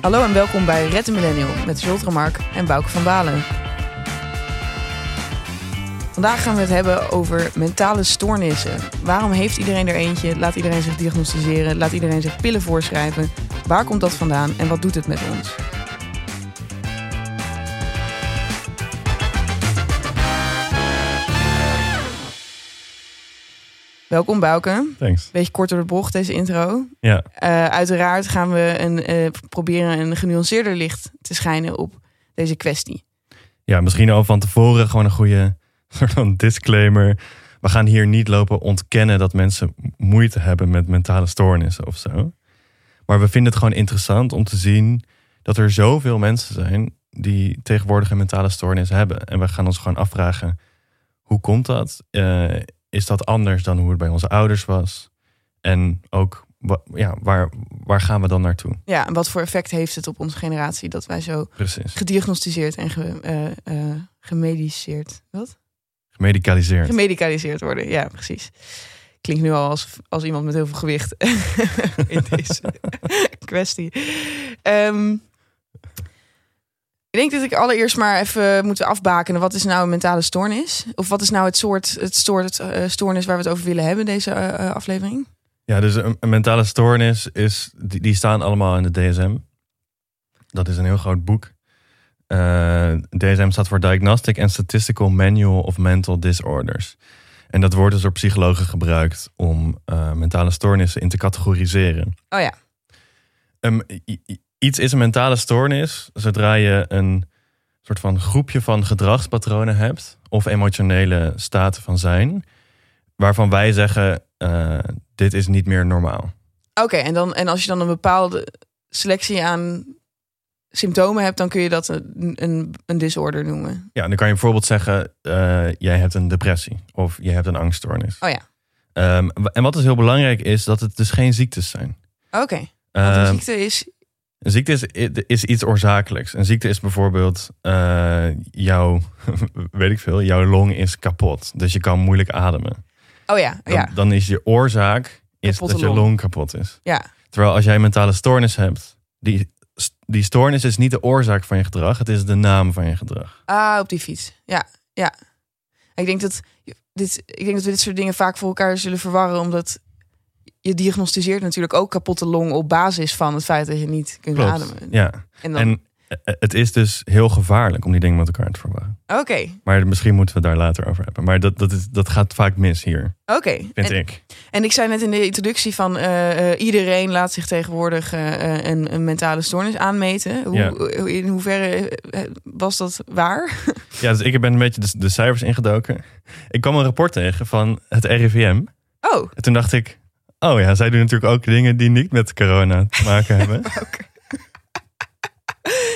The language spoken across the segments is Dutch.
Hallo en welkom bij Red de Millennial met Jolt Mark en Bouke van Balen. Vandaag gaan we het hebben over mentale stoornissen. Waarom heeft iedereen er eentje? Laat iedereen zich diagnosticeren? Laat iedereen zich pillen voorschrijven? Waar komt dat vandaan en wat doet het met ons? Welkom Bouke. Thanks. Beetje kort door de bocht deze intro. Ja, Uh, uiteraard gaan we een, eh, proberen een genuanceerder licht te schijnen op deze kwestie. ja, misschien al van tevoren gewoon een goede soort van disclaimer. We gaan hier niet lopen ontkennen dat mensen moeite hebben met mentale stoornissen of zo. Maar we vinden het gewoon interessant om te zien dat er zoveel mensen zijn die tegenwoordig een mentale stoornis hebben. En we gaan ons gewoon afvragen, hoe komt dat? Eh, is dat anders dan hoe het bij onze ouders was? En ook, ja, waar, waar gaan we dan naartoe? Ja, en wat voor effect heeft het op onze generatie dat wij zo Precies. gediagnosticeerd en ge, eh, eh, gemediceerd, wat? Gemedicaliseerd. Gemedicaliseerd worden. Ja, precies. Klinkt nu al als, als iemand met heel veel gewicht in deze kwestie. Ehm, ik denk dat ik allereerst maar even moet afbakenen. Wat is nou een mentale stoornis? Of wat is nou het soort, het soort eh, stoornis waar we het over willen hebben, deze eh, eh, aflevering? Ja, dus een, een mentale stoornis is, die, die staan allemaal in de DSM. Dat is een heel groot boek. DSM staat voor Diagnostic and Statistical Manual of Mental Disorders. En dat wordt dus door psychologen gebruikt om mentale stoornissen in te categoriseren. Oh ja, Um, i- iets is een mentale stoornis zodra je een soort van groepje van gedragspatronen hebt of emotionele staten van zijn, waarvan wij zeggen: eh, dit is niet meer normaal. oké. en dan en als je dan een bepaalde selectie aan symptomen hebt, dan kun je dat een, een, een disorder noemen. Ja, dan kan je bijvoorbeeld zeggen: eh, jij hebt een depressie of je hebt een angststoornis. Oh ja, Ehm, en wat dus heel belangrijk is, dat het dus geen ziektes zijn. oké. Want een Ehm, ziekte is Een ziekte is, is iets oorzakelijks. Een ziekte is bijvoorbeeld eh, jouw, weet ik veel, jouw long is kapot. Dus je kan moeilijk ademen. Oh ja, Dan, ja, dan is je oorzaak is Kapotte dat je long. long kapot is. ja. Terwijl als jij mentale stoornis hebt, die, die stoornis is niet de oorzaak van je gedrag, het is de naam van je gedrag. Ah, op die fiets. Ja, ja. Ik denk dat dit, ik denk dat we dit soort dingen vaak voor elkaar zullen verwarren, omdat je diagnosticeert natuurlijk ook kapotte long op basis van het feit dat je niet kunt Klopt. ademen. Ja. En dan, En eh, het is dus heel gevaarlijk om die dingen met elkaar te verwarren. oké, Maar misschien moeten we daar later over hebben. Maar dat, dat, is, dat gaat vaak mis hier, oké. vind En, ik. en ik zei net in de introduccie van eh, eh, iedereen laat zich tegenwoordig een, een mentale stoornis aanmeten. Hoe, Ja. In hoeverre was dat waar? Ja, dus ik ben een beetje de, de cijfers ingedoken. Ik kwam een rapport tegen van het RIVM. Oh, En toen dacht ik, oh ja, zij doen natuurlijk ook dingen die niet met corona te maken hebben.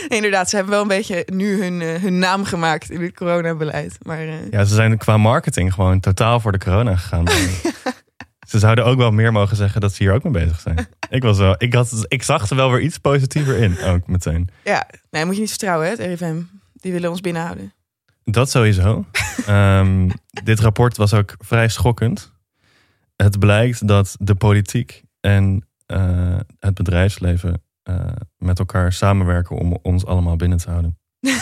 inderdaad. Ze hebben wel een beetje nu hun, eh, hun naam gemaakt in het coronabeleid. Maar eh, Ja, ze zijn qua marketing gewoon totaal voor de corona gegaan. ze zouden ook wel meer mogen zeggen dat ze hier ook mee bezig zijn. Ik, was wel, ik, had, ik zag er wel weer iets positiever in, ook meteen. Ja, nee, moet je niet vertrouwen, hè, het RIVM. Die willen ons binnenhouden. Dat sowieso. Ehm, dit rapport was ook vrij schokkend. Het blijkt dat de politiek en eh, het bedrijfsleven eh, met elkaar samenwerken om ons allemaal binnen te houden.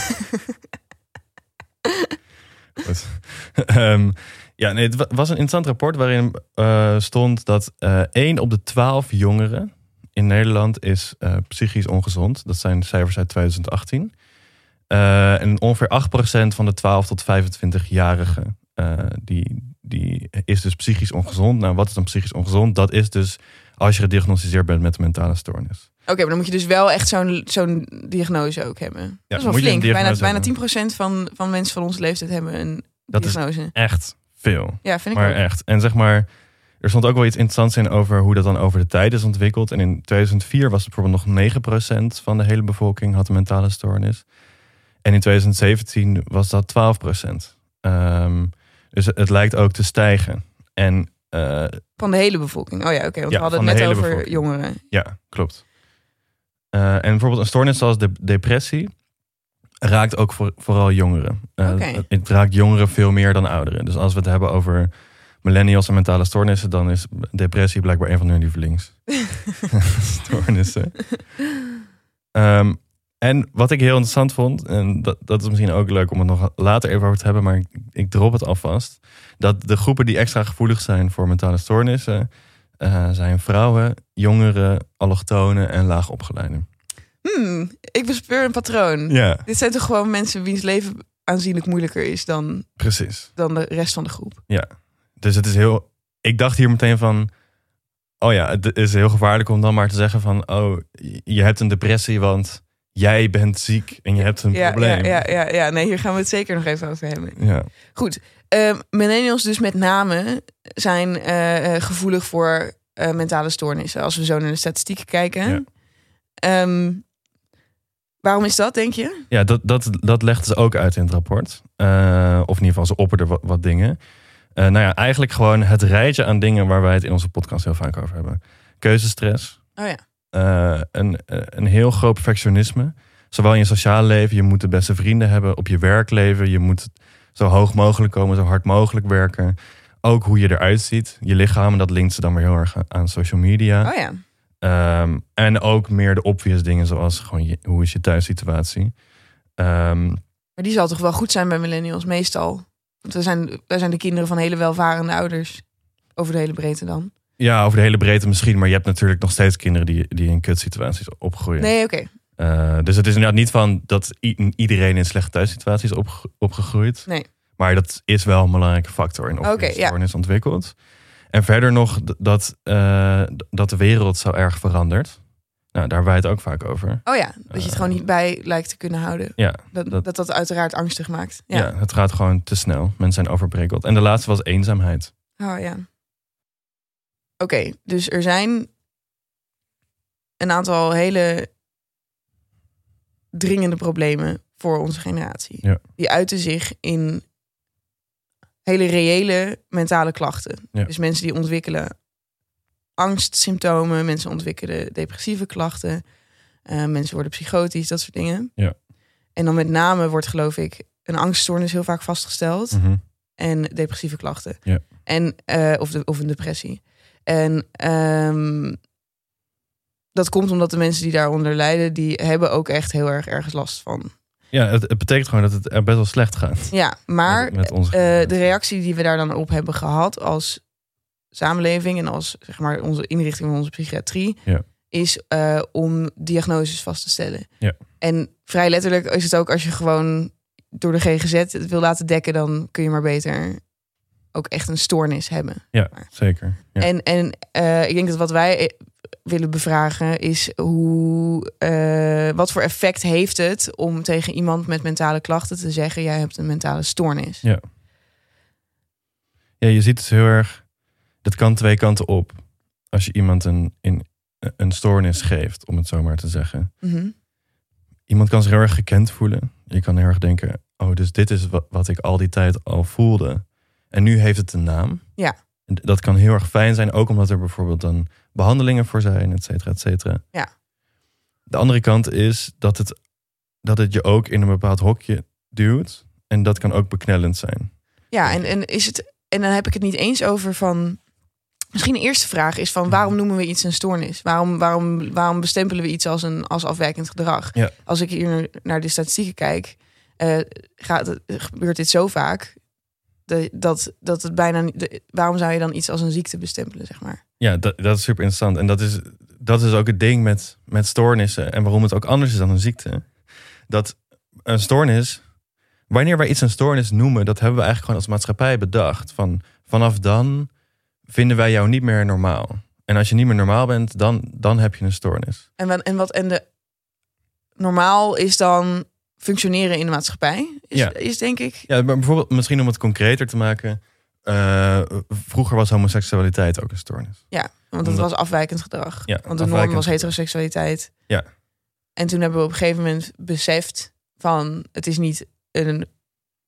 Goed. Ehm, ja, nee, het wa- was een interessant rapport waarin eh, stond dat 1 op de 12 jongeren in Nederland is psychisch ongezond. Dat zijn cijfers uit 2018. Eh, en ongeveer 8% van de 12 tot 25-jarigen eh, die, die is dus psychisch ongezond. Nou, wat is dan psychisch ongezond? Dat is dus als je gediagnosticeerd bent met een mentale stoornis. Oké, maar dan moet je dus wel echt zo'n zo'n diagnose ook hebben. dat is wel flink. Bijna, bijna 10% van, van mensen van onze leeftijd hebben een Dat is diagnose. Echt veel. Ja, vind ik Maar ook. echt. En zeg maar, er stond ook wel iets interessants in over hoe dat dan over de tijd is ontwikkeld. En in 2004 was het bijvoorbeeld nog 9% van de hele bevolking had een mentale stoornis. En in 2017 was dat 12%. Ehm, dus het, lijkt ook te stijgen. En eh, Van de hele bevolking. Oh ja, oké. want Ja, we hadden het net over bevolking. jongeren. ja, klopt. Eh, en bijvoorbeeld een stoornis zoals de depressie raakt ook voor, vooral jongeren. Eh, het, het raakt jongeren veel meer dan ouderen. Dus als we het hebben over millennials en mentale stoornissen, dan is depressie blijkbaar een van hun lievelingsstoornissen. Ehm, en wat ik heel interessant vond, en dat, dat is misschien ook leuk om het nog later even over te hebben, maar ik, ik drop het alvast. Dat de groepen die extra gevoelig zijn voor mentale stoornissen, eh, zijn vrouwen, jongeren, allochtonen en laagopgeleiden. Hmm, ik bespeur een patroon. Ja, Dit zijn toch gewoon mensen wiens leven aanzienlijk moeilijker is dan, precies. dan de rest van de groep. Dus het is heel. Ik dacht hier meteen van. Oh ja, het is heel gevaarlijk om dan maar te zeggen van. Oh, je hebt een depressie, want jij bent ziek en je hebt een Ja, probleem. ja, ja, ja, ja, nee, hier gaan we het zeker nog even over hebben. Ja. Goed, ehm, millennials dus met name zijn eh, eh, gevoelig voor eh, mentale stoornissen. Als we zo naar de statistieken kijken. Ehm, waarom is dat, denk je? Ja, dat, dat, dat legden ze ook uit in het rapport. Of in ieder geval, ze opperden wat, wat dingen. Nou ja, eigenlijk gewoon het rijtje aan dingen waar wij het in onze podcast heel vaak over hebben. Keuzestress. Oh ja. Eh, een, eh, een heel groot perfectionisme. Zowel in je sociale leven, je moet de beste vrienden hebben. Op je werkleven, je moet zo hoog mogelijk komen, zo hard mogelijk werken. Ook hoe je eruit ziet. Je lichaam, dat linkt ze dan weer heel erg aan social media. Oh ja. Ehm, en ook meer de obvious dingen, zoals gewoon je- hoe is je thuissituatie. Ehm, Maar die zal toch wel goed zijn bij millennials, meestal. Want we zijn, wij zijn de kinderen van hele welvarende ouders. Over de hele breedte dan. Ja, over de hele breedte misschien, maar je hebt natuurlijk nog steeds kinderen die, die in kutsituaties opgroeien. Nee, oké. Eh, dus het is inderdaad niet van dat iedereen in slechte thuissituaties is opge- opgegroeid. Nee. Maar dat is wel een belangrijke factor in Oké, een ja. stoornis ontwikkelt. En verder nog dat, eh, dat de wereld zo erg verandert. Nou, daar wij het ook vaak over. Oh ja, dat je het gewoon niet bij lijkt te kunnen houden. Ja, Dat Dat- dat, dat, uiteraard angstig maakt. ja. Ja. het gaat gewoon te snel. Mensen zijn overprikkeld. En de laatste was eenzaamheid. Oh ja. Oké, dus er zijn een aantal hele dringende problemen voor onze generatie. Ja. Die uiten zich in hele reële mentale klachten. Ja. Dus mensen die ontwikkelen angstsymptomen, mensen ontwikkelen depressieve klachten, eh, mensen worden psychotisch, dat soort dingen. Ja. En dan met name wordt, geloof ik, een angststoornis heel vaak vastgesteld Mhm. en depressieve klachten. Ja. En, eh, of, de, of een depressie. En ehm, dat komt omdat de mensen die daaronder lijden, die hebben ook echt heel erg ergens last van. Ja, het, het betekent gewoon dat het er best wel slecht gaat. Ja, maar met, met onze eh, de reactie die we daar dan op hebben gehad als samenleving en als zeg maar onze inrichting van onze psychiatrie, Ja. is eh, om diagnoses vast te stellen. Ja. En vrij letterlijk is het ook als je gewoon door de GGZ het wil laten dekken, dan kun je maar beter ook echt een stoornis hebben. Ja, zeker. Ja. En, en eh, ik denk dat wat wij eh, willen bevragen is hoe, eh, wat voor effect heeft het om tegen iemand met mentale klachten te zeggen: jij hebt een mentale stoornis. Ja. Ja, je ziet het heel erg. Dat kan twee kanten op. Als je iemand een, in, een stoornis geeft, om het zo maar te zeggen. Mhm. Iemand kan zich heel erg gekend voelen. Je kan heel erg denken: oh, dus dit is wat, wat ik al die tijd al voelde. En nu heeft het een naam. Ja. En dat kan heel erg fijn zijn, ook omdat er bijvoorbeeld dan behandelingen voor zijn, et cetera, et cetera. Ja. De andere kant is dat het, dat het je ook in een bepaald hokje duwt. En dat kan ook beknellend zijn. Ja, en, en, is het, en dan heb ik het niet eens over van. Misschien de eerste vraag is van waarom noemen we iets een stoornis? Waarom, waarom, waarom bestempelen we iets als een als afwijkend gedrag? Ja. Als ik hier naar de statistieken kijk, eh, gaat het, gebeurt dit zo vaak dat, dat, dat het bijna de- waarom zou je dan iets als een ziekte bestempelen, zeg maar? Ja, dat, dat is super interessant. En dat is, dat is ook het ding met, met stoornissen. En waarom het ook anders is dan een ziekte. Dat een stoornis, wanneer wij iets een stoornis noemen, dat hebben we eigenlijk gewoon als maatschappij bedacht. Van, vanaf dan vinden wij jou niet meer normaal. En als je niet meer normaal bent, dan, dan heb je een stoornis. En, en wat en de normaal is dan functioneren in de maatschappij, is, Ja. is denk ik. Ja, maar bijvoorbeeld, misschien om het concreter te maken. eh, vroeger was homoseksualiteit ook een stoornis. Ja, want dat Omdat- was afwijkend gedrag. Ja, want de norm was heteroseksualiteit. Ja. En toen hebben we op een gegeven moment beseft van het is niet een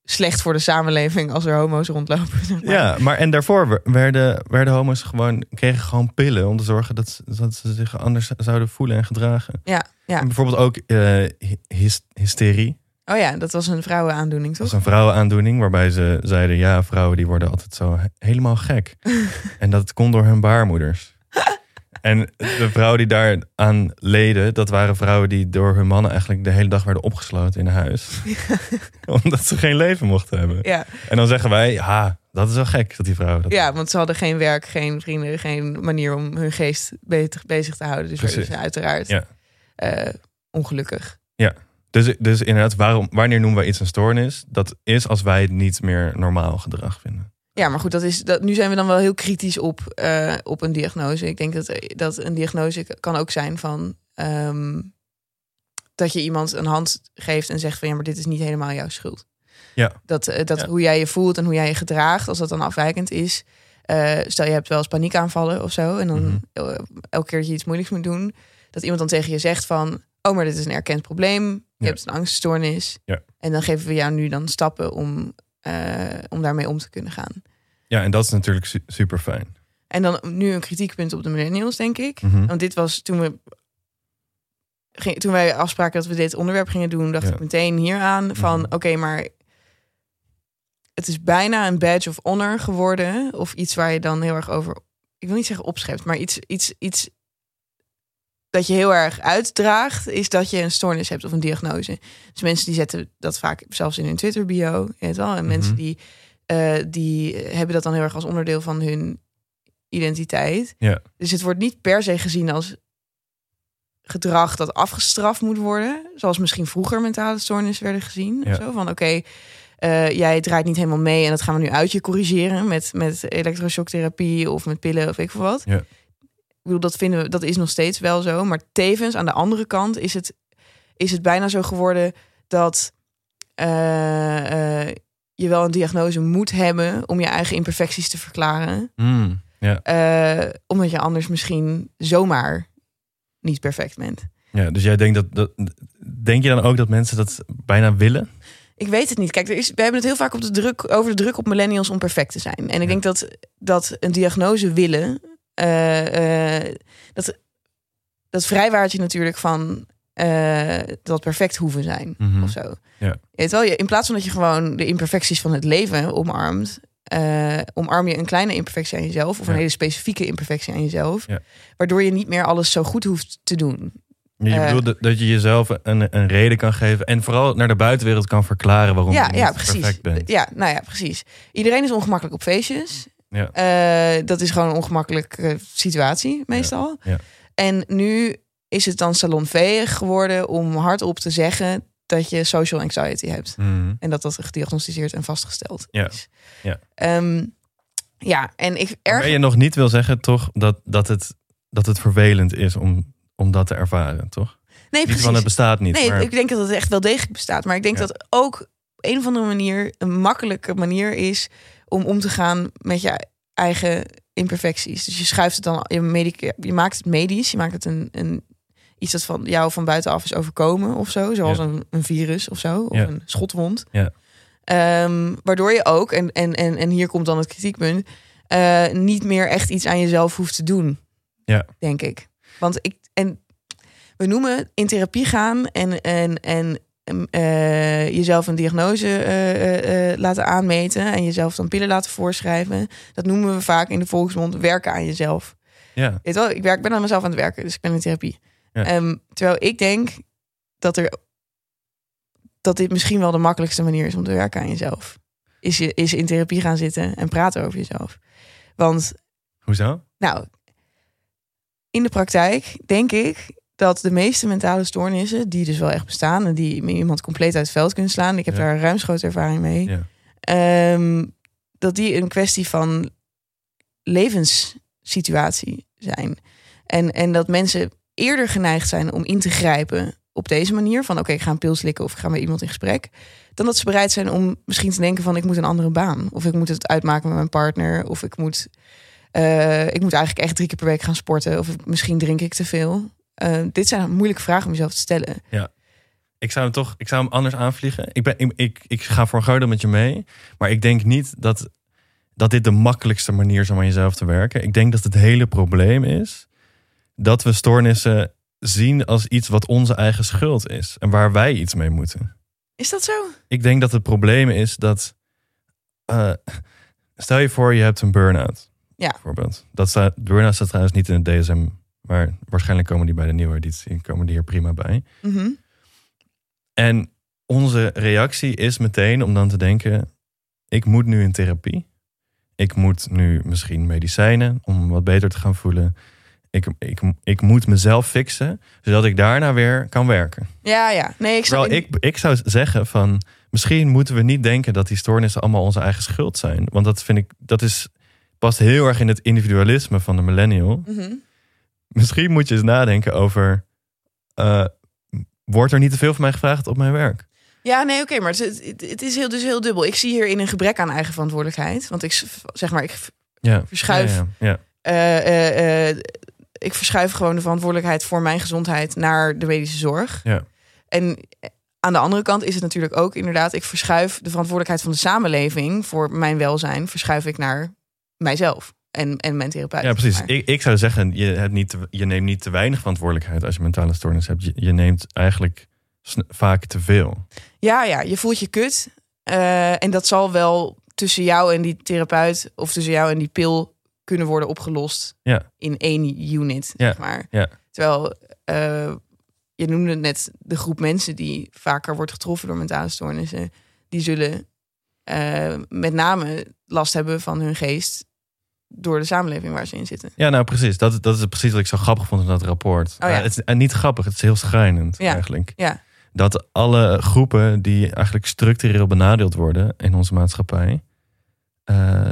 slecht voor de samenleving als er homo's rondlopen. zeg maar. Ja, maar en daarvoor wer- werden, werden homo's gewoon, kregen gewoon pillen om te zorgen dat, ze- dat ze zich anders zouden voelen en gedragen. Ja, ja. En bijvoorbeeld ook eh, hys- hysterie. Oh ja, dat was een vrouwenaandoening, Dat was toch? een vrouwenaandoening waarbij ze zeiden, ja, vrouwen die worden altijd zo he- helemaal gek. en dat komt door hun baarmoeders. En de vrouwen die daar aan leden, dat waren vrouwen die door hun mannen eigenlijk de hele dag werden opgesloten in huis. Omdat ze geen leven mochten hebben. Ja. En dan zeggen wij, ja, dat is wel gek dat die vrouwen dat ja, want ze hadden geen werk, geen vrienden, geen manier om hun geest bezig, bezig te houden. Dus werden ze uiteraard Ja. eh, ongelukkig. Dus, dus inderdaad, waarom, wanneer noemen wij iets een stoornis? Dat is als wij het niet meer normaal gedrag vinden. Ja, maar goed, dat is, dat, nu zijn we dan wel heel kritisch op, eh, op een diagnose. Ik denk dat, dat een diagnose kan ook zijn van ehm, dat je iemand een hand geeft en zegt van ja, maar dit is niet helemaal jouw schuld. Ja. Dat, eh, dat Ja. hoe jij je voelt en hoe jij je gedraagt, als dat dan afwijkend is. eh, stel je hebt wel eens paniekaanvallen of zo. En dan Mhm. elke keer dat je iets moeilijks moet doen, dat iemand dan tegen je zegt van oh, maar dit is een erkend probleem. Je Ja. hebt een angststoornis. Ja. En dan geven we jou nu dan stappen om, eh, om daarmee om te kunnen gaan. Ja, en dat is natuurlijk su- super fijn. En dan nu een kritiekpunt op de millennials, denk ik. Mhm. Want dit was toen we. ging- Toen wij afspraken dat we dit onderwerp gingen doen, dacht Ja. ik meteen hier aan van Mhm. oké, maar het is bijna een badge of honor geworden. Of iets waar je dan heel erg over. Ik wil niet zeggen opschept, maar iets, iets, iets dat je heel erg uitdraagt, is dat je een stoornis hebt of een diagnose. Dus mensen die zetten dat vaak zelfs in hun Twitter bio. Weet wel. En mensen Mhm. die, eh, die hebben dat dan heel erg als onderdeel van hun identiteit. Ja. Dus het wordt niet per se gezien als gedrag dat afgestraft moet worden. Zoals misschien vroeger mentale stoornissen werden gezien. Ja. Of zo. Van oké, eh, jij draait niet helemaal mee en dat gaan we nu uit je corrigeren met, met elektroshocktherapie of met pillen of ik veel wat. Ja. Ik bedoel, dat vinden we, dat is nog steeds wel zo. Maar tevens aan de andere kant is het, is het bijna zo geworden dat eh, eh, je wel een diagnose moet hebben om je eigen imperfecties te verklaren. Mm. Eh, omdat je anders misschien zomaar niet perfect bent. ja, dus jij denkt dat, dat. Denk je dan ook dat mensen dat bijna willen? Ik weet het niet. Kijk, er is, we hebben het heel vaak op de druk, over de druk op millennials om perfect te zijn. En ik denk dat, dat een diagnose willen, eh, eh, dat, dat vrijwaart je natuurlijk van eh, dat perfect hoeven zijn Mhm. of zo. Ja. Weet wel, je, in plaats van dat je gewoon de imperfecties van het leven omarmt, omarm je een kleine imperfectie aan jezelf of een hele specifieke imperfectie aan jezelf, Ja. waardoor je niet meer alles zo goed hoeft te doen. Je bedoelt dat- dat je jezelf een, een reden kan geven en vooral naar de buitenwereld kan verklaren waarom ja, je niet ja, precies. perfect bent. Ja, nou ja, precies. Iedereen is ongemakkelijk op feestjes. Ja. Eh, dat is gewoon een ongemakkelijke situatie, meestal. ja. En nu is het dan salonveeg geworden om hardop te zeggen dat je social anxiety hebt. Mhm. En dat dat gediagnosticeerd en vastgesteld Ja. is. Ja. Ehm, ja, en ik erg. Waarbij je nog niet wil zeggen, toch, dat, dat, het, dat het vervelend is om, om dat te ervaren, toch? Nee, Niet precies. van het bestaat niet. Nee, maar, ik denk dat het echt wel degelijk bestaat. Maar ik denk dat ook een of andere manier een makkelijke manier is om om te gaan met je eigen imperfecties. Dus je schuift het dan, je, medica, je maakt het medisch, je maakt het een, een iets dat van jou van buitenaf is overkomen of zo, zoals Ja. een, een virus of zo, of Ja. een schotwond. Ja. Ehm, waardoor je ook, en, en, en, en hier komt dan het kritiekpunt, eh, niet meer echt iets aan jezelf hoeft te doen. Ja. Denk ik. Want ik, en we noemen in therapie gaan en, en, en em, eh, jezelf een diagnose eh, eh, laten aanmeten en jezelf dan pillen laten voorschrijven. Dat noemen we vaak in de volksmond werken aan jezelf. ja, Weet wel, ik, werk, ben aan mezelf aan het werken, dus ik ben in therapie. Ja. Ehm, terwijl ik denk dat er dat dit misschien wel de makkelijkste manier is om te werken aan jezelf. Is, je, is in therapie gaan zitten en praten over jezelf. Want hoezo? nou, in de praktijk denk ik dat de meeste mentale stoornissen, die dus wel echt bestaan en die iemand compleet uit het veld kunnen slaan, ik heb Ja. daar ruimschoots ervaring mee, Ja. ehm, dat die een kwestie van levenssituatie zijn. En, en dat mensen eerder geneigd zijn om in te grijpen op deze manier, van oké, ik ga een pil slikken of ik ga met iemand in gesprek, dan dat ze bereid zijn om misschien te denken van ik moet een andere baan, of ik moet het uitmaken met mijn partner, of ik moet eh, ik moet eigenlijk echt drie keer per week gaan sporten. Of misschien drink ik te veel. Eh, dit zijn moeilijke vragen om jezelf te stellen. Ik zou hem toch, ik zou hem anders aanvliegen. Ik, ben, ik, ik, ik ga voor deel met je mee. Maar ik denk niet dat, dat dit de makkelijkste manier is om aan jezelf te werken. Ik denk dat het hele probleem is dat we stoornissen zien als iets wat onze eigen schuld is. En waar wij iets mee moeten. Is dat zo? Ik denk dat het probleem is dat. eh, stel je voor, je hebt een burn-out. Ja. Bijvoorbeeld. Dat staat, burn-out staat trouwens niet in het DSM Maar waarschijnlijk komen die bij de nieuwe editie, komen die er prima bij. Mhm. En onze reactie is meteen om dan te denken: ik moet nu in therapie. Ik moet nu misschien medicijnen om wat beter te gaan voelen. Ik, ik, ik moet mezelf fixen, zodat ik daarna weer kan werken. Ja, ja. Nee, ik zou... Ik, ik zou zeggen van misschien moeten we niet denken dat die stoornissen allemaal onze eigen schuld zijn. Want dat vind ik, dat is, past heel erg in het individualisme van de millennial. Mhm. Misschien moet je eens nadenken over, eh, wordt er niet te veel van mij gevraagd op mijn werk? Ja, nee, oké, maar het, het, het is heel, dus heel dubbel. Ik zie hierin een gebrek aan eigen verantwoordelijkheid. Want ik zeg maar, ik, Ja. Verschuif. Ja, eh, eh, ik verschuif gewoon de verantwoordelijkheid voor mijn gezondheid naar de medische zorg. Ja. En aan de andere kant is het natuurlijk ook inderdaad, ik verschuif de verantwoordelijkheid van de samenleving voor mijn welzijn, verschuif ik naar mijzelf en, en mijn therapeut. Ja, precies. Maar- Ik, ik zou zeggen, je, hebt niet te- je neemt niet te weinig verantwoordelijkheid als je mentale stoornis hebt. Je, je neemt eigenlijk vaak te veel. Ja, ja, je voelt je kut. Eh, en dat zal wel tussen jou en die therapeut of tussen jou en die pil kunnen worden opgelost Ja. in één unit, Ja, zeg maar. ja. Terwijl eh, je noemde net de groep mensen die vaker wordt getroffen door mentale stoornissen, die zullen eh, met name last hebben van hun geest door de samenleving waar ze in zitten. Ja, nou precies. Dat, dat is precies wat ik zo grappig vond in dat rapport. Oh ja. Eh, het is en niet grappig, het is heel schrijnend Ja. eigenlijk. Ja. Dat alle groepen die eigenlijk structureel benadeeld worden in onze maatschappij, eh,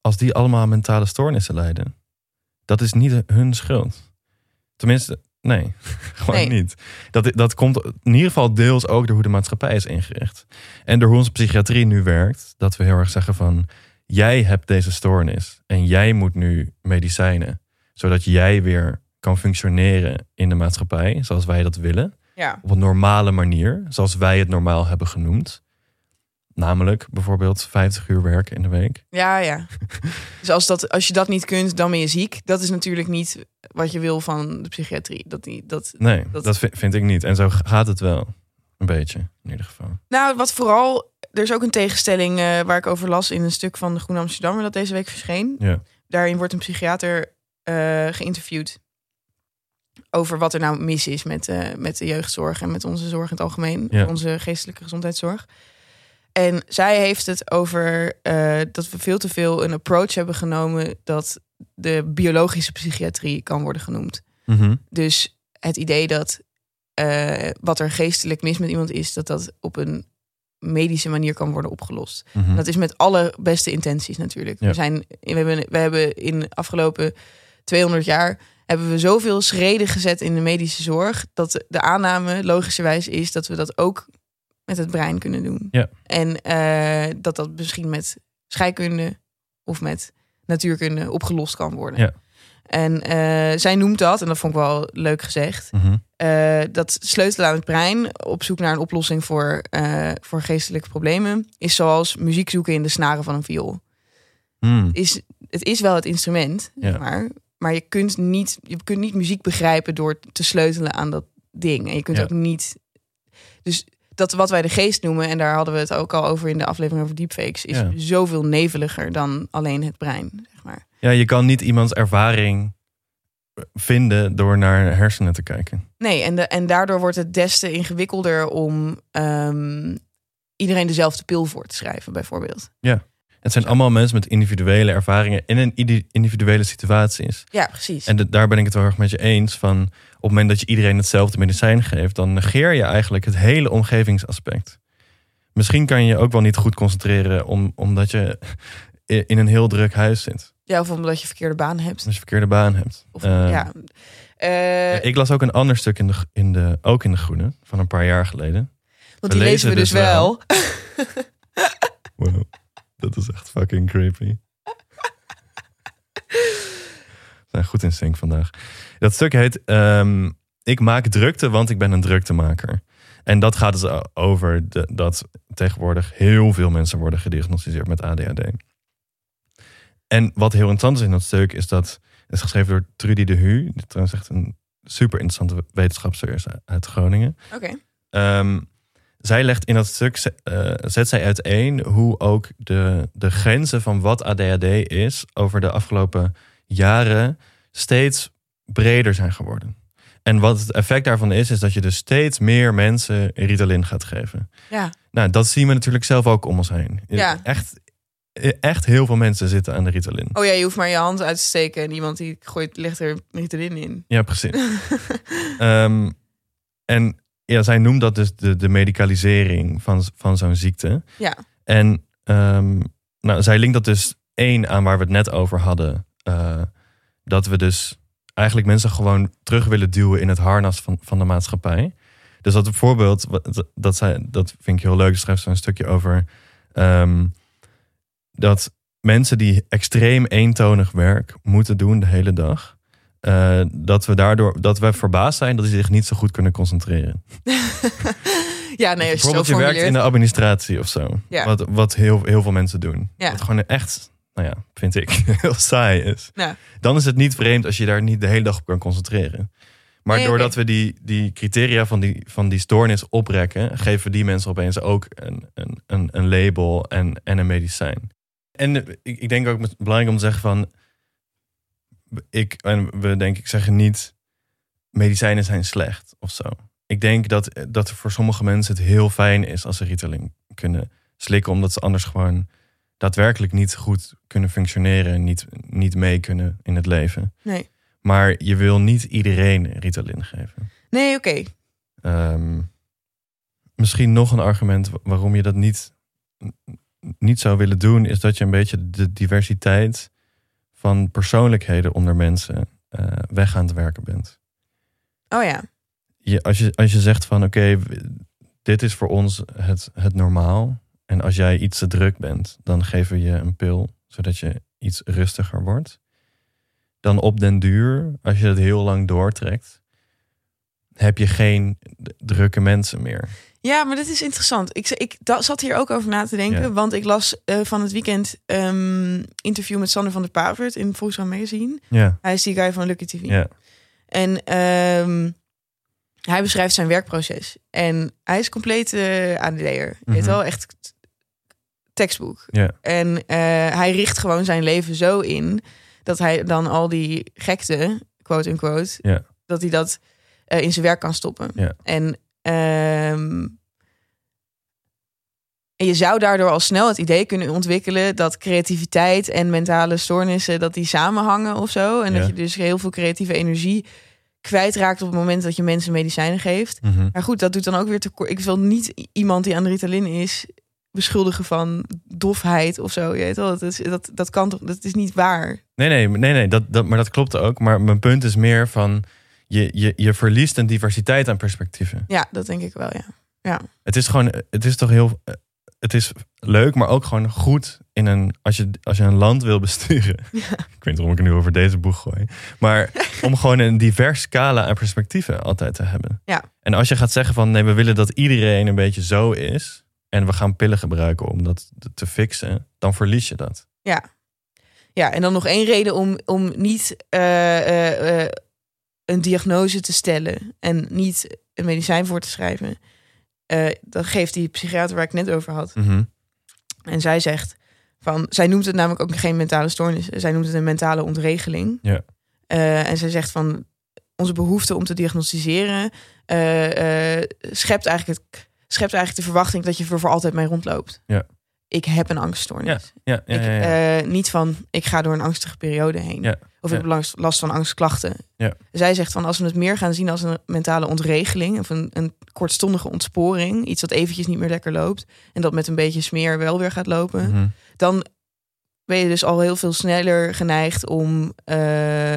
als die allemaal mentale stoornissen lijden, dat is niet hun schuld. Tenminste, nee, gewoon Nee. niet. Dat, dat komt in ieder geval deels ook door hoe de maatschappij is ingericht. En door hoe onze psychiatrie nu werkt, dat we heel erg zeggen van, jij hebt deze stoornis en jij moet nu medicijnen, zodat jij weer kan functioneren in de maatschappij zoals wij dat willen Ja. op een normale manier, zoals wij het normaal hebben genoemd. Namelijk bijvoorbeeld 50 uur werken in de week. Ja, ja. dus als, dat, als je dat niet kunt, dan ben je ziek. Dat is natuurlijk niet wat je wil van de psychiatrie. Dat die, dat... Nee, Dat- dat, vi- vind ik niet. En zo gaat het wel. Een beetje, in ieder geval. Nou, wat vooral... Er is ook een tegenstelling eh, waar ik over las in een stuk van de Groene Amsterdammer... dat deze week verscheen. Ja. Daarin wordt een psychiater eh, geïnterviewd... over wat er nou mis is met, eh, met de jeugdzorg... en met onze zorg in het algemeen. Ja. Onze geestelijke gezondheidszorg. En zij heeft het over dat we veel te veel een approach hebben genomen... dat de biologische psychiatrie kan worden genoemd. Mhm. Dus het idee dat eh, wat er geestelijk mis met iemand is, dat dat op een medische manier kan worden opgelost. Mhm. Dat is met alle beste intenties natuurlijk. Ja. We, zijn, we, hebben, we hebben in de afgelopen 200 jaar hebben we zoveel schreden gezet in de medische zorg dat de aanname logischerwijs is dat we dat ook met het brein kunnen doen. Ja. En eh, dat dat misschien met scheikunde of met natuurkunde opgelost kan worden. Ja. En eh, zij noemt dat, en dat vond ik wel leuk gezegd, Mhm. eh, dat sleutelen aan het brein op zoek naar een oplossing voor, eh, voor geestelijke problemen is zoals muziek zoeken in de snaren van een viool. Hmm. Is, het is wel het instrument, Ja. maar, maar je kunt, niet, je kunt niet muziek begrijpen door te sleutelen aan dat ding. En je kunt Ja. ook niet. Dus dat wat wij de geest noemen, en daar hadden we het ook al over in de aflevering over deepfakes, is Ja. zoveel neveliger dan alleen het brein. Zeg maar. Ja, je kan niet iemands ervaring vinden door naar hersenen te kijken. Nee, en, de, en daardoor wordt het des te ingewikkelder om ehm, iedereen dezelfde pil voor te schrijven, bijvoorbeeld. Het zijn allemaal mensen met individuele ervaringen in een individuele situaties. Ja, precies. En de- daar ben ik het wel erg met je eens van op het moment dat je iedereen hetzelfde medicijn geeft, dan negeer je eigenlijk het hele omgevingsaspect. Misschien kan je je ook wel niet goed concentreren om, omdat je in een heel druk huis zit. Ja, of omdat je verkeerde baan hebt. Als je verkeerde baan hebt. Of, Eh, ja. Eh, ja, ik las ook een ander stuk in de, in de, ook in de Groene van een paar jaar geleden. want die lezen we dus wel. Wow, dat is echt fucking creepy. We zijn goed in sync vandaag. Dat stuk heet ehm, Ik maak drukte, want ik ben een druktemaker. En dat gaat dus over de, dat tegenwoordig heel veel mensen worden gediagnosticeerd met ADHD. En wat heel interessant is in dat stuk is dat het is geschreven door Trudy de Hu. Die trouwens echt een super interessante wetenschapster is uit Groningen. Oké. Ehm, zij legt in dat stuk, eh, zet zij uiteen hoe ook de, de grenzen van wat ADHD is over de afgelopen jaren steeds breder zijn geworden. En wat het effect daarvan is, is dat je dus steeds meer mensen Ritalin gaat geven. Ja. Nou, dat zien we natuurlijk zelf ook om ons heen. Ja. Echt, echt heel veel mensen zitten aan de Ritalin. Oh ja, je hoeft maar je hand uit te steken en iemand die gooit, legt er Ritalin in. Ja, precies. Ehm, en ja, zij noemt dat dus de, de medicalisering van, van zo'n ziekte. Ja. En ehm, nou, zij linkt dat dus één aan waar we het net over hadden. eh, dat we dus eigenlijk mensen gewoon terug willen duwen in het harnas van, van de maatschappij. Dus dat bijvoorbeeld, dat, zij, dat vind ik heel leuk, schrijft ze een stukje over. ehm, dat mensen die extreem eentonig werk moeten doen de hele dag. eh, dat we daardoor dat we verbaasd zijn dat die zich niet zo goed kunnen concentreren. Ja, nee, Bijvoorbeeld je werkt in de administratie of zo. Ja. Wat, wat heel, heel veel mensen doen. Ja. Wat gewoon echt, nou ja, vind ik, heel saai is. Ja. Dan is het niet vreemd als je daar niet de hele dag op kan concentreren. Maar Nee, doordat we die, die criteria van die, van die stoornis oprekken, geven we die mensen opeens ook een, een, een, een label en, en een medicijn. En ik, ik denk ook met- belangrijk om te zeggen van, ik, en we denk ik zeggen niet, medicijnen zijn slecht of zo. Ik denk dat, dat voor sommige mensen het heel fijn is als ze Ritalin kunnen slikken, omdat ze anders gewoon daadwerkelijk niet goed kunnen functioneren en niet, niet mee kunnen in het leven. Nee, Maar je wil niet iedereen Ritalin geven. nee oké. Ehm, misschien nog een argument wa- waarom je dat niet, niet zou willen doen, is dat je een beetje de diversiteit van persoonlijkheden onder mensen eh, weg aan het werken bent. Oh ja. Je, als, je, als je zegt van oké, dit is voor ons het, het normaal. En als jij iets te druk bent, dan geven we je een pil, zodat je iets rustiger wordt. Dan op den duur, als je het heel lang doortrekt, heb je geen drukke mensen meer. Ja, maar dat is interessant. Ik, ik zat hier ook over na te denken. Ja. Want ik las eh, van het weekend ehm interview met Sander van der Pavert in Volkswagen Magazine. Ja, Hij is die guy van Lucky TV. ja, En ehm, hij beschrijft zijn werkproces. En hij is compleet eh ADD'er. Je weet Mhm. wel, echt tekstboek. ja, En eh, hij richt gewoon zijn leven zo in... dat hij dan al die gekte, quote-unquote... Ja. dat hij dat eh, in zijn werk kan stoppen. Ja. En, ehm, en je zou daardoor al snel het idee kunnen ontwikkelen... dat creativiteit en mentale stoornissen... dat die samenhangen of zo. En Ja. dat je dus heel veel creatieve energie kwijtraakt... op het moment dat je mensen medicijnen geeft. mhm. Maar goed, dat doet dan ook weer tekort. Ik wil niet iemand die aan de Ritalin is beschuldigen van dofheid of zo. Je weet wel, dat, is, dat, dat kan toch, dat is niet waar. Nee, nee, nee, nee dat, dat, maar dat klopt ook. Maar mijn punt is meer van, je, je, je verliest een diversiteit aan perspectieven. Ja, dat denk ik wel, ja. Het is gewoon, het is toch heel, het is leuk, maar ook gewoon goed in een, als je, als je een land wil besturen. Ik weet niet waarom ik het nu over deze boeg gooi. Maar om gewoon een divers scala aan perspectieven altijd te hebben. Ja. En als je gaat zeggen van, nee, we willen dat iedereen een beetje zo is. En we gaan pillen gebruiken om dat te fixen. Dan verlies je dat. Ja. Ja, en dan nog één reden om, om niet eh, eh, eh, een diagnose te stellen en niet een medicijn voor te schrijven. Eh dat geeft die psychiater waar ik net over had. Mhm. En zij zegt van, zij noemt het namelijk ook geen mentale stoornis. Zij noemt het een mentale ontregeling. Ja. Eh, en zij zegt van, onze behoefte om te diagnosticeren eh, schept, eigenlijk het, schept eigenlijk de verwachting dat je er voor altijd mee rondloopt. Ja. Ik heb een angststoornis. Ja, ja, Ik, ja, ja. eh, niet van, ik ga door een angstige periode heen. Of ik heb last, last van angstklachten. Ja. Zij zegt van, als we het meer gaan zien als een mentale ontregeling... of een, een kortstondige ontsporing, iets wat eventjes niet meer lekker loopt... en dat met een beetje smeer wel weer gaat lopen... Mhm. dan ben je dus al heel veel sneller geneigd om eh,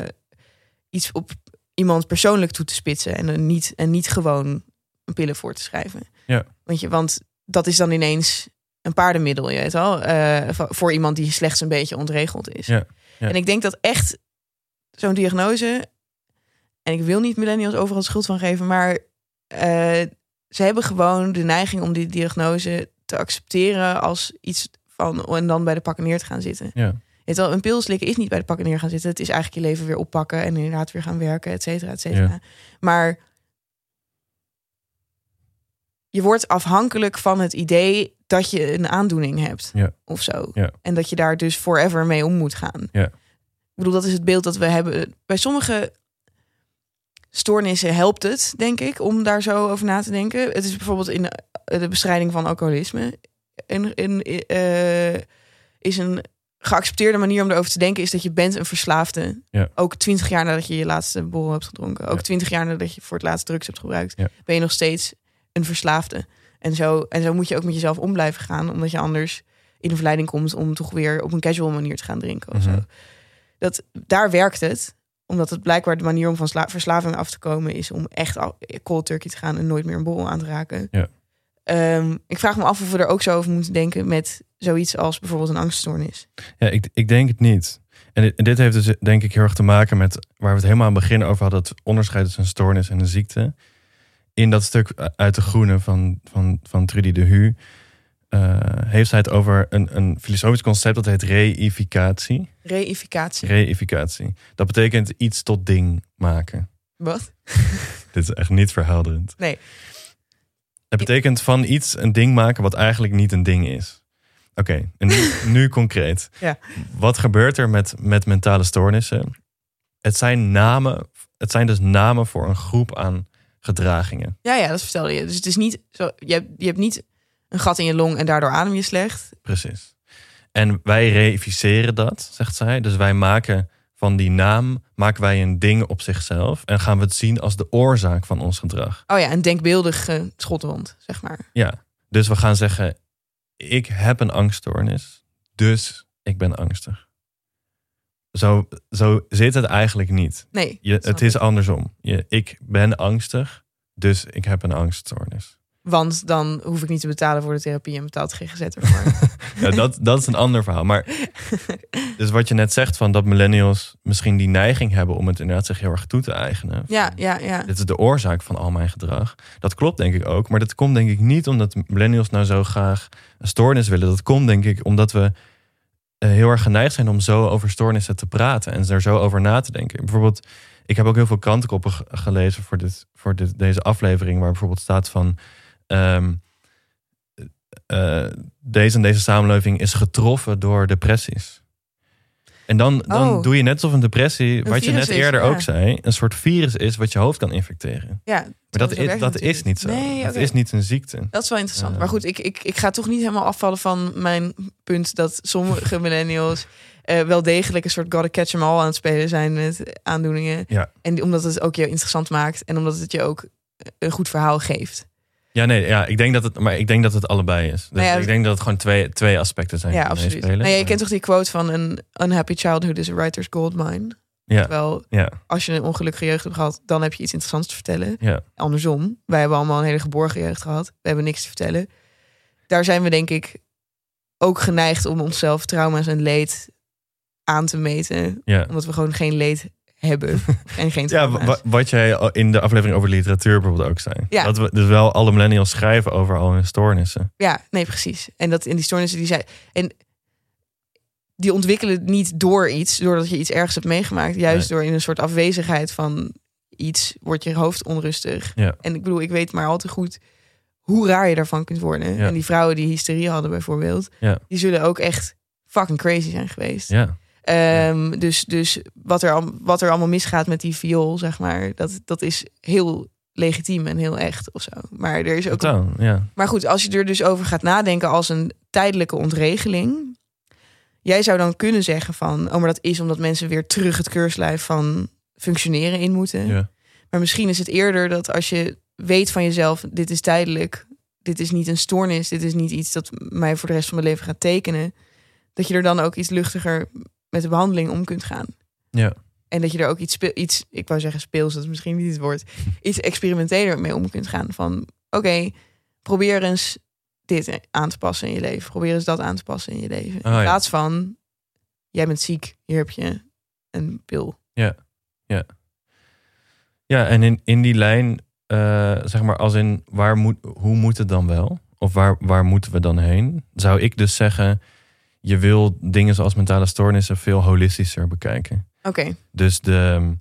iets op iemand persoonlijk toe te spitsen... en, niet, en niet gewoon een pillen voor te schrijven. Ja. Want, je, want dat is dan ineens een paardenmiddel, je weet wel... eh, voor- iemand die slechts een beetje ontregeld is. Ja, ja. En ik denk dat echt zo'n diagnose... en ik wil niet millennials overal schuld van geven... maar eh, ze hebben gewoon de neiging om die diagnose te accepteren... als iets van... en dan bij de pakken neer te gaan zitten. Ja. Je wel, een pil slikken is niet bij de pakken neer gaan zitten. Het is eigenlijk je leven weer oppakken... en inderdaad weer gaan werken, et cetera, et cetera. Ja. Maar je wordt afhankelijk van het idee dat je een aandoening hebt. Ja. Of zo. Ja. En dat je daar dus forever mee om moet gaan. Ja. Ik bedoel, dat is het beeld dat we hebben. Bij sommige stoornissen helpt het, denk ik, om daar zo over na te denken. Het is bijvoorbeeld in de bestrijding van alcoholisme. Een, een, eh, is een geaccepteerde manier om erover te denken... is dat je bent een verslaafde. Ja. Ook twintig jaar nadat je je laatste borrel hebt gedronken. Ook Ja. twintig jaar nadat je voor het laatst drugs hebt gebruikt... Ja. ben je nog steeds een verslaafde. En zo, en zo moet je ook met jezelf om blijven gaan... omdat je anders in de verleiding komt... om toch weer op een casual manier te gaan drinken of Mhm. zo. Dat, daar werkt het omdat het blijkbaar de manier om van sla- verslaving af te komen is om echt al- cold turkey te gaan en nooit meer een borrel aan te raken. Ja. Ehm, ik vraag me af of we er ook zo over moeten denken met zoiets als bijvoorbeeld een angststoornis. Ja, ik, ik denk het niet. En dit, en dit heeft dus denk ik heel erg te maken met waar we het helemaal aan het begin over hadden: het onderscheid tussen een stoornis en een ziekte. In dat stuk uit de Groene van, van, van Trudy de Hu eh, heeft zij het over een, een filosofisch concept dat heet reificatie. Reificatie. Reificatie. Dat betekent iets tot ding maken. Wat? Dit is echt niet verhelderend. Nee. Het betekent van iets een ding maken wat eigenlijk niet een ding is. Oké, en nu, nu concreet. Ja. Wat gebeurt er met, met mentale stoornissen? Het zijn namen, het zijn dus namen voor een groep aan gedragingen. Ja, ja, dat vertelde je. Dus het is niet zo. Je hebt, je hebt niet een gat in je long en daardoor adem je slecht. Precies. En wij reificeren dat, zegt zij. Dus wij maken van die naam maken wij een ding op zichzelf en gaan we het zien als de oorzaak van ons gedrag. Oh ja, een denkbeeldige schotwond, zeg maar. Ja, dus we gaan zeggen: ik heb een angststoornis, dus ik ben angstig. Zo, zo zit het eigenlijk niet. Nee. Je, het is andersom. Je, ik ben angstig, dus ik heb een angststoornis. Want dan hoef ik niet te betalen voor de therapie en betaalt GGZ ervoor. Ja, dat, dat is een ander verhaal. Maar dus wat je net zegt van dat millennials misschien die neiging hebben om het inderdaad zich heel erg toe te eigenen. ja, ja, ja. Dit is de oorzaak van al mijn gedrag. Dat klopt denk ik ook. Maar dat komt denk ik niet omdat millennials nou zo graag een stoornis willen. Dat komt denk ik omdat we heel erg geneigd zijn om zo over stoornissen te praten. En er zo over na te denken. Bijvoorbeeld, ik heb ook heel veel krantenkoppen ge- gelezen voor, dit, voor dit, deze aflevering. Waar bijvoorbeeld staat van... ehm, eh, deze en deze samenleving is getroffen door depressies. En dan, dan Oh. doe je net alsof een depressie, Een wat je net is, eerder ja. ook zei, een soort virus is wat je hoofd kan infecteren. ja Maar dat, is, dat is niet zo. Nee, Dat is niet een ziekte. Dat is wel interessant. Maar goed, ik, ik, ik ga toch niet helemaal afvallen van mijn punt dat sommige millennials eh, wel degelijk een soort gotta catch 'em all aan het spelen zijn met aandoeningen. Ja. En omdat het ook je interessant maakt en omdat het je ook een goed verhaal geeft. Ja, nee, ja, ik denk dat het, maar ik denk dat het allebei is. Dus Nou ja, ik denk dat het gewoon twee, twee aspecten zijn. ja, absoluut. Nee, je Maar- kent toch die quote van een unhappy childhood is a writer's goldmine. Ja, Terwijl ja, als je een ongelukkige jeugd hebt gehad, dan heb je iets interessants te vertellen. ja, Andersom, wij hebben allemaal een hele geborgen jeugd gehad. We hebben niks te vertellen. Daar zijn we denk ik ook geneigd om onszelf trauma's en leed aan te meten. ja. Omdat we gewoon geen leed hebben en geen Ja, wat jij al in de aflevering over literatuur bijvoorbeeld ook zei. Ja. Dat we dus wel alle millennials schrijven over al hun stoornissen. Ja, nee, precies. En dat in die stoornissen die zijn. En die ontwikkelen niet door iets, doordat je iets ergens hebt meegemaakt. Juist door in een soort afwezigheid van iets wordt je hoofd onrustig. Ja. En ik bedoel, ik weet maar al te goed hoe raar je daarvan kunt worden. Ja. En die vrouwen die hysterie hadden bijvoorbeeld, Ja. die zullen ook echt fucking crazy zijn geweest. Ja, Ehm, dus dus wat, er, wat er allemaal misgaat met die viool, zeg maar, dat, dat is heel legitiem en heel echt of zo. Maar er is ook een totaal. Ja, maar goed, als je er dus over gaat nadenken als een tijdelijke ontregeling. Jij zou dan kunnen zeggen van, oh, maar dat is omdat mensen weer terug het keurslijf van functioneren in moeten. ja, Maar misschien is het eerder dat als je weet van jezelf, dit is tijdelijk, dit is niet een stoornis, dit is niet iets dat mij voor de rest van mijn leven gaat tekenen, dat je er dan ook iets luchtiger met de behandeling om kunt gaan. ja. En dat je er ook iets, iets ik wou zeggen speels, dat is misschien niet het woord, iets experimenteler mee om kunt gaan. Van oké, probeer eens dit aan te passen in je leven. Probeer eens dat aan te passen in je leven. Oh, ja. In plaats van, jij bent ziek, hier heb je een pil. Ja, en in, in die lijn, eh, zeg maar, als in waar moet, hoe moet het dan wel? Of waar, waar moeten we dan heen? Zou ik dus zeggen, je wil dingen zoals mentale stoornissen veel holistischer bekijken. Oké, Dus de,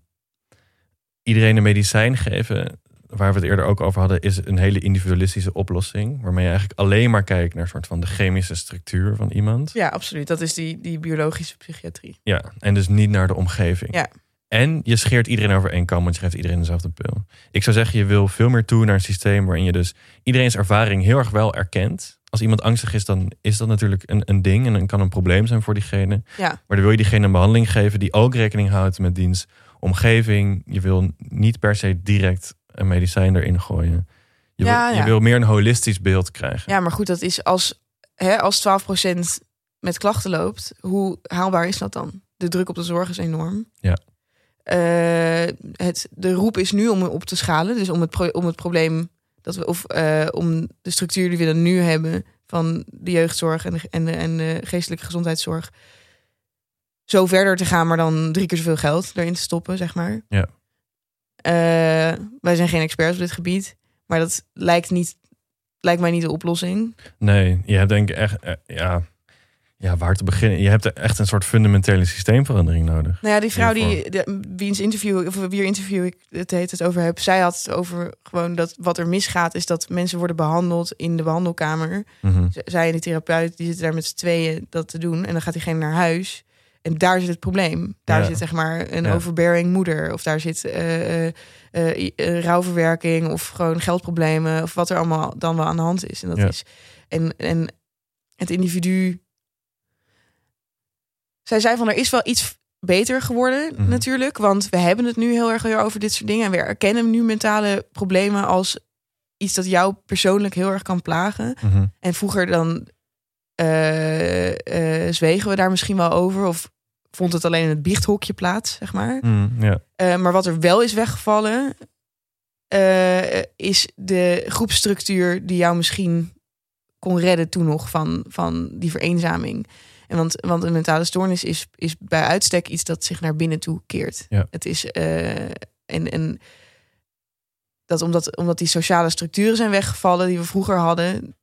iedereen een medicijn geven, waar we het eerder ook over hadden, is een hele individualistische oplossing. Waarmee je eigenlijk alleen maar kijkt naar een soort van de chemische structuur van iemand. ja, absoluut. Dat is die, die biologische psychiatrie. Ja, en dus niet naar de omgeving. Ja. En je scheert iedereen over één kam, want je geeft iedereen dezelfde pil. Ik zou zeggen, je wil veel meer toe naar een systeem waarin je dus iedereen's ervaring heel erg wel erkent. Als iemand angstig is, dan is dat natuurlijk een, een ding en dan kan een probleem zijn voor diegene. Ja. Maar dan wil je diegene een behandeling geven die ook rekening houdt met diens omgeving. Je wil niet per se direct een medicijn erin gooien. Je, Ja, wil, je wil meer een holistisch beeld krijgen. Ja, maar goed, dat is als, hè, als 12% met klachten loopt, hoe haalbaar is dat dan? De druk op de zorg is enorm. Ja. Eh, het, de roep is nu om op te schalen, dus om het, pro- om het probleem dat we, of eh, om de structuur die we dan nu hebben van de jeugdzorg en de, en de, en de geestelijke gezondheidszorg zo verder te gaan, maar dan drie keer zoveel geld erin te stoppen, zeg maar. Ja. Eh, wij zijn geen experts op dit gebied, maar dat lijkt, niet, lijkt mij niet de oplossing. Nee, je hebt denk ik echt, eh, ja, ja, waar te beginnen. Je hebt echt een soort fundamentele systeemverandering nodig. Nou ja, die vrouw die, de, wiens interview, of wier interview ik het heet het over heb, zij had het over gewoon dat wat er misgaat, is dat mensen worden behandeld in de behandelkamer. Mhm. Zij en de therapeut, die zitten daar met z'n tweeën dat te doen. En dan gaat diegene naar huis. En daar zit het probleem. Daar Ja. zit zeg maar een Ja. overbearing moeder. Of daar zit eh, rouwverwerking. Of gewoon geldproblemen. Of wat er allemaal dan wel aan de hand is. En dat Ja. is. En, en het individu. Zij zei van er is wel iets beter geworden Mhm. natuurlijk. Want we hebben het nu heel erg weer over dit soort dingen. En we erkennen nu mentale problemen als iets dat jou persoonlijk heel erg kan plagen. Mhm. En vroeger dan eh, eh, zwegen we daar misschien wel over. Of vond het alleen in het biechthokje plaats, zeg maar. Mhm. Eh, maar wat er wel is weggevallen, is de groepsstructuur die jou misschien kon redden toen nog van, van die vereenzaming. En want, want een mentale stoornis is, is bij uitstek iets dat zich naar binnen toe keert. Ja. Het is eh, en, en dat omdat, omdat die sociale structuren zijn weggevallen die we vroeger hadden,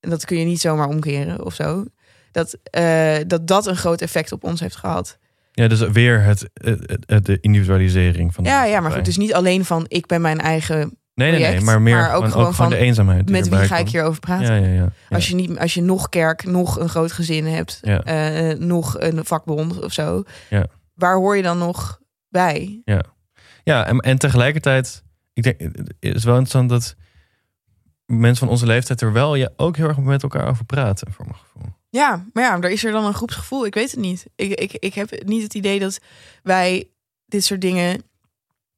en dat kun je niet zomaar omkeren of zo. Dat, eh, dat dat een groot effect op ons heeft gehad. ja, dus weer het, het, het- de individualisering van de Ja, ja, maar goed. Dus niet alleen van ik ben mijn eigen. Nee, nee, nee, maar meer maar ook gewoon, ook gewoon de eenzaamheid. Met wie ga ik hierover praten? Ja, ja, ja. ja. Als je niet, als je nog kerk, nog een groot gezin hebt, Ja. eh, nog een vakbond of zo, Ja. waar hoor je dan nog bij? Ja, en, en tegelijkertijd, ik denk, het is wel interessant dat mensen van onze leeftijd er wel ja, ook heel erg met elkaar over praten, voor mijn gevoel. Ja, maar ja, er is er dan een groepsgevoel. Ik weet het niet. Ik, ik, ik heb niet het idee dat wij dit soort dingen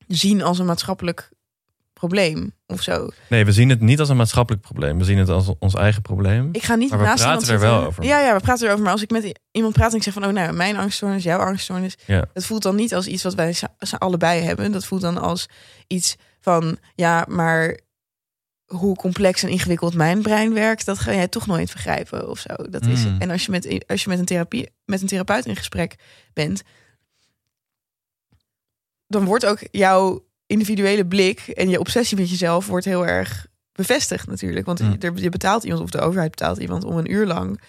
zien als een maatschappelijk probleem of zo. Nee, we zien het niet als een maatschappelijk probleem. We zien het als ons eigen probleem. Ik ga niet Maar we naast praten iemand er wel over. Ja, ja, we praten erover. Maar als ik met iemand praat en ik zeg van... oh, nou, mijn angststoornis, jouw angststoornis... Ja. dat voelt dan niet als iets wat wij allebei hebben. Dat voelt dan als iets van... ja, maar hoe complex en ingewikkeld mijn brein werkt... dat ga jij toch nooit begrijpen of zo. Dat is Mm. het. En als je, met, als je met, een therapie, met een therapeut in gesprek bent... dan wordt ook jouw individuele blik... en je obsessie met jezelf wordt heel erg bevestigd natuurlijk. Want Mm. er, je betaalt iemand, of de overheid betaalt iemand... om een uur lang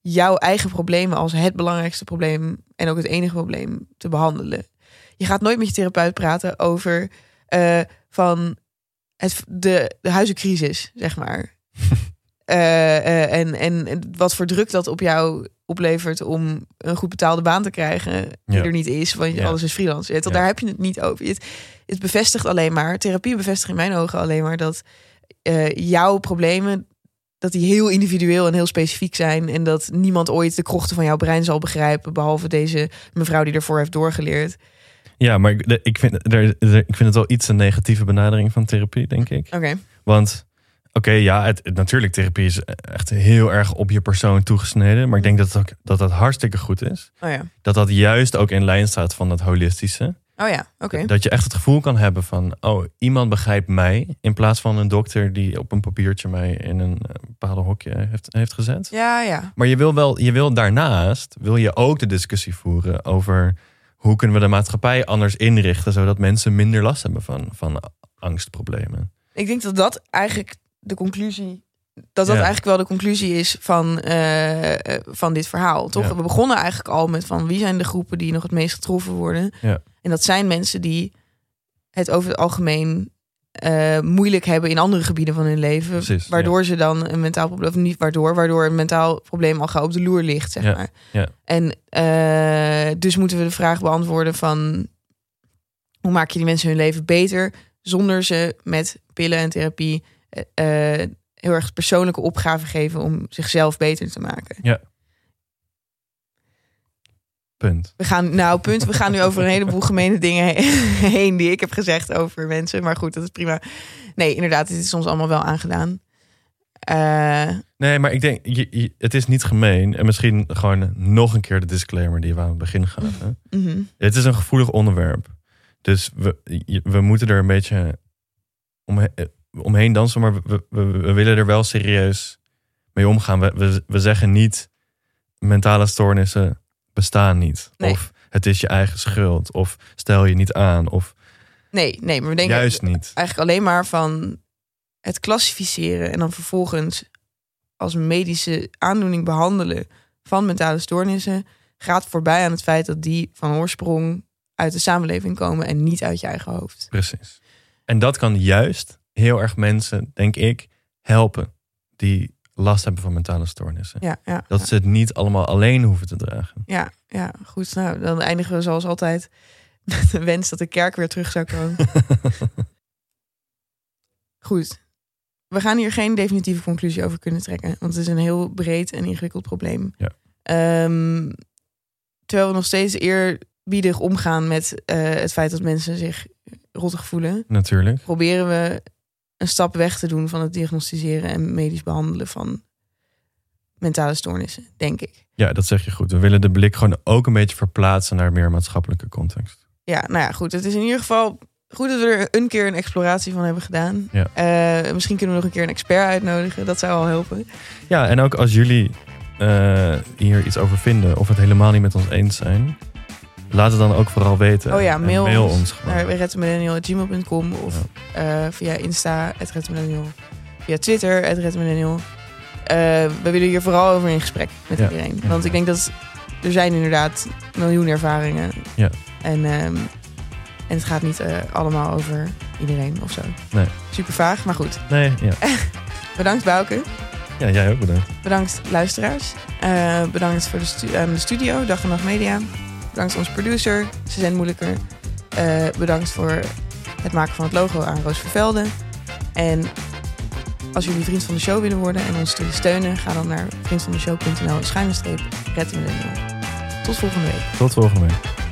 jouw eigen problemen als het belangrijkste probleem... en ook het enige probleem te behandelen. Je gaat nooit met je therapeut praten over eh, van het, de, de huizencrisis, zeg maar. Eh, en, en en wat voor druk dat op jou oplevert om een goed betaalde baan te krijgen die Ja. er niet is, want Ja. alles is freelance. Ja. Daar heb je het niet over. Het, het bevestigt alleen maar, therapie bevestigt in mijn ogen alleen maar dat eh, jouw problemen dat die heel individueel en heel specifiek zijn en dat niemand ooit de krochten van jouw brein zal begrijpen, behalve deze mevrouw die ervoor heeft doorgeleerd. Ja, maar ik, ik, vind, ik vind het wel iets een negatieve benadering van therapie, denk ik. Oké. Want, oké, ja, het, het- natuurlijk, therapie is echt heel erg op je persoon toegesneden. Maar ik denk dat het ook, dat dat hartstikke goed is. Oh ja. Dat dat juist ook in lijn staat van het holistische. Oh ja. Oké. Dat je echt het gevoel kan hebben van, oh, iemand begrijpt mij. In plaats van een dokter die op een papiertje mij in een eh, bepaalde hokje heeft, heeft gezet. Ja, ja. Maar je wil wel, je wil daarnaast, wil je ook de discussie voeren over hoe kunnen we de maatschappij anders inrichten, zodat mensen minder last hebben van, van angstproblemen. Ik denk dat dat eigenlijk de conclusie. Dat dat Ja. eigenlijk wel de conclusie is van, eh, eh, van dit verhaal. Toch? Ja. We begonnen eigenlijk al met van wie zijn de groepen die nog het meest getroffen worden. Ja. En dat zijn mensen die het over het algemeen eh, moeilijk hebben in andere gebieden van hun leven. Precies, waardoor ze dan een mentaal probleem, of niet waardoor, waardoor een mentaal probleem al gauw op de loer ligt, zeg Ja, maar. ja. En dus moeten we de vraag beantwoorden van hoe maak je die mensen hun leven beter zonder ze met pillen en therapie eh, eh, heel erg persoonlijke opgaven geven om zichzelf beter te maken. Punt. We gaan, nou, punt. We gaan nu over een heleboel gemene dingen he- heen die ik heb gezegd over mensen. Maar goed, dat is prima. Nee, inderdaad, dit is ons allemaal wel aangedaan. Eh, Nee, maar ik denk, je, je- het is niet gemeen. En misschien gewoon nog een keer de disclaimer die we aan het begin gaven. mhm. Het is een gevoelig onderwerp. Dus we, we moeten er een beetje eh, omheen dansen. Maar we, we, we willen er wel serieus mee omgaan. We, we, we zeggen niet mentale stoornissen bestaan niet. Nee. Of het is je eigen schuld. Of stel je niet aan. Of Nee, nee, maar we denken juist niet. eigenlijk alleen maar van het klassificeren en dan vervolgens als medische aandoening behandelen van mentale stoornissen gaat voorbij aan het feit dat die van oorsprong uit de samenleving komen en niet uit je eigen hoofd. Precies. En dat kan juist heel erg mensen, denk ik, helpen. Die last hebben van mentale stoornissen. Ja, ja. Dat ze het niet allemaal alleen hoeven te dragen. Ja, ja, goed. Nou, dan eindigen we zoals altijd met de wens dat de kerk weer terug zou komen. goed. We gaan hier geen definitieve conclusie over kunnen trekken, want het is een heel breed en ingewikkeld probleem. Ja. Ehm, terwijl we nog steeds eerbiedig omgaan met eh, het feit dat mensen zich rottig voelen, Natuurlijk. proberen we een stap weg te doen van het diagnosticeren en medisch behandelen van mentale stoornissen, denk ik. Ja, dat zeg je goed. We willen de blik gewoon ook een beetje verplaatsen naar meer maatschappelijke context. Ja, nou ja, goed. Het is in ieder geval goed dat we er een keer een exploratie van hebben gedaan. Ja. Eh, misschien kunnen we nog een keer een expert uitnodigen. Dat zou al helpen. Ja, en ook als jullie eh, hier iets over vinden of het helemaal niet met ons eens zijn, laat het dan ook vooral weten. Oh ja, En mail, ons. naar redmillennial.gmail.com of eh, via Insta, redmillennial. Via Twitter, redmillennial. Eh we willen hier vooral over in gesprek met Ja, iedereen. Want ik denk dat er zijn inderdaad miljoen ervaringen. Ja. En, ehm, en het gaat niet eh, allemaal over iedereen of zo. Nee. Super vaag, maar goed. Nee, ja. Bedankt Bouke. ja, jij ook bedankt. Bedankt luisteraars. Bedankt voor de, stu- aan de studio, Dag en Nacht Media. Bedankt onze producer, Suzanne Moeilijker. Eh, bedankt voor het maken van het logo aan Roos Vervelde. En als jullie vriend van de show willen worden en ons willen steunen... ga dan naar vriendvandeshow.nl schuine streep. Tot volgende week. Tot volgende week.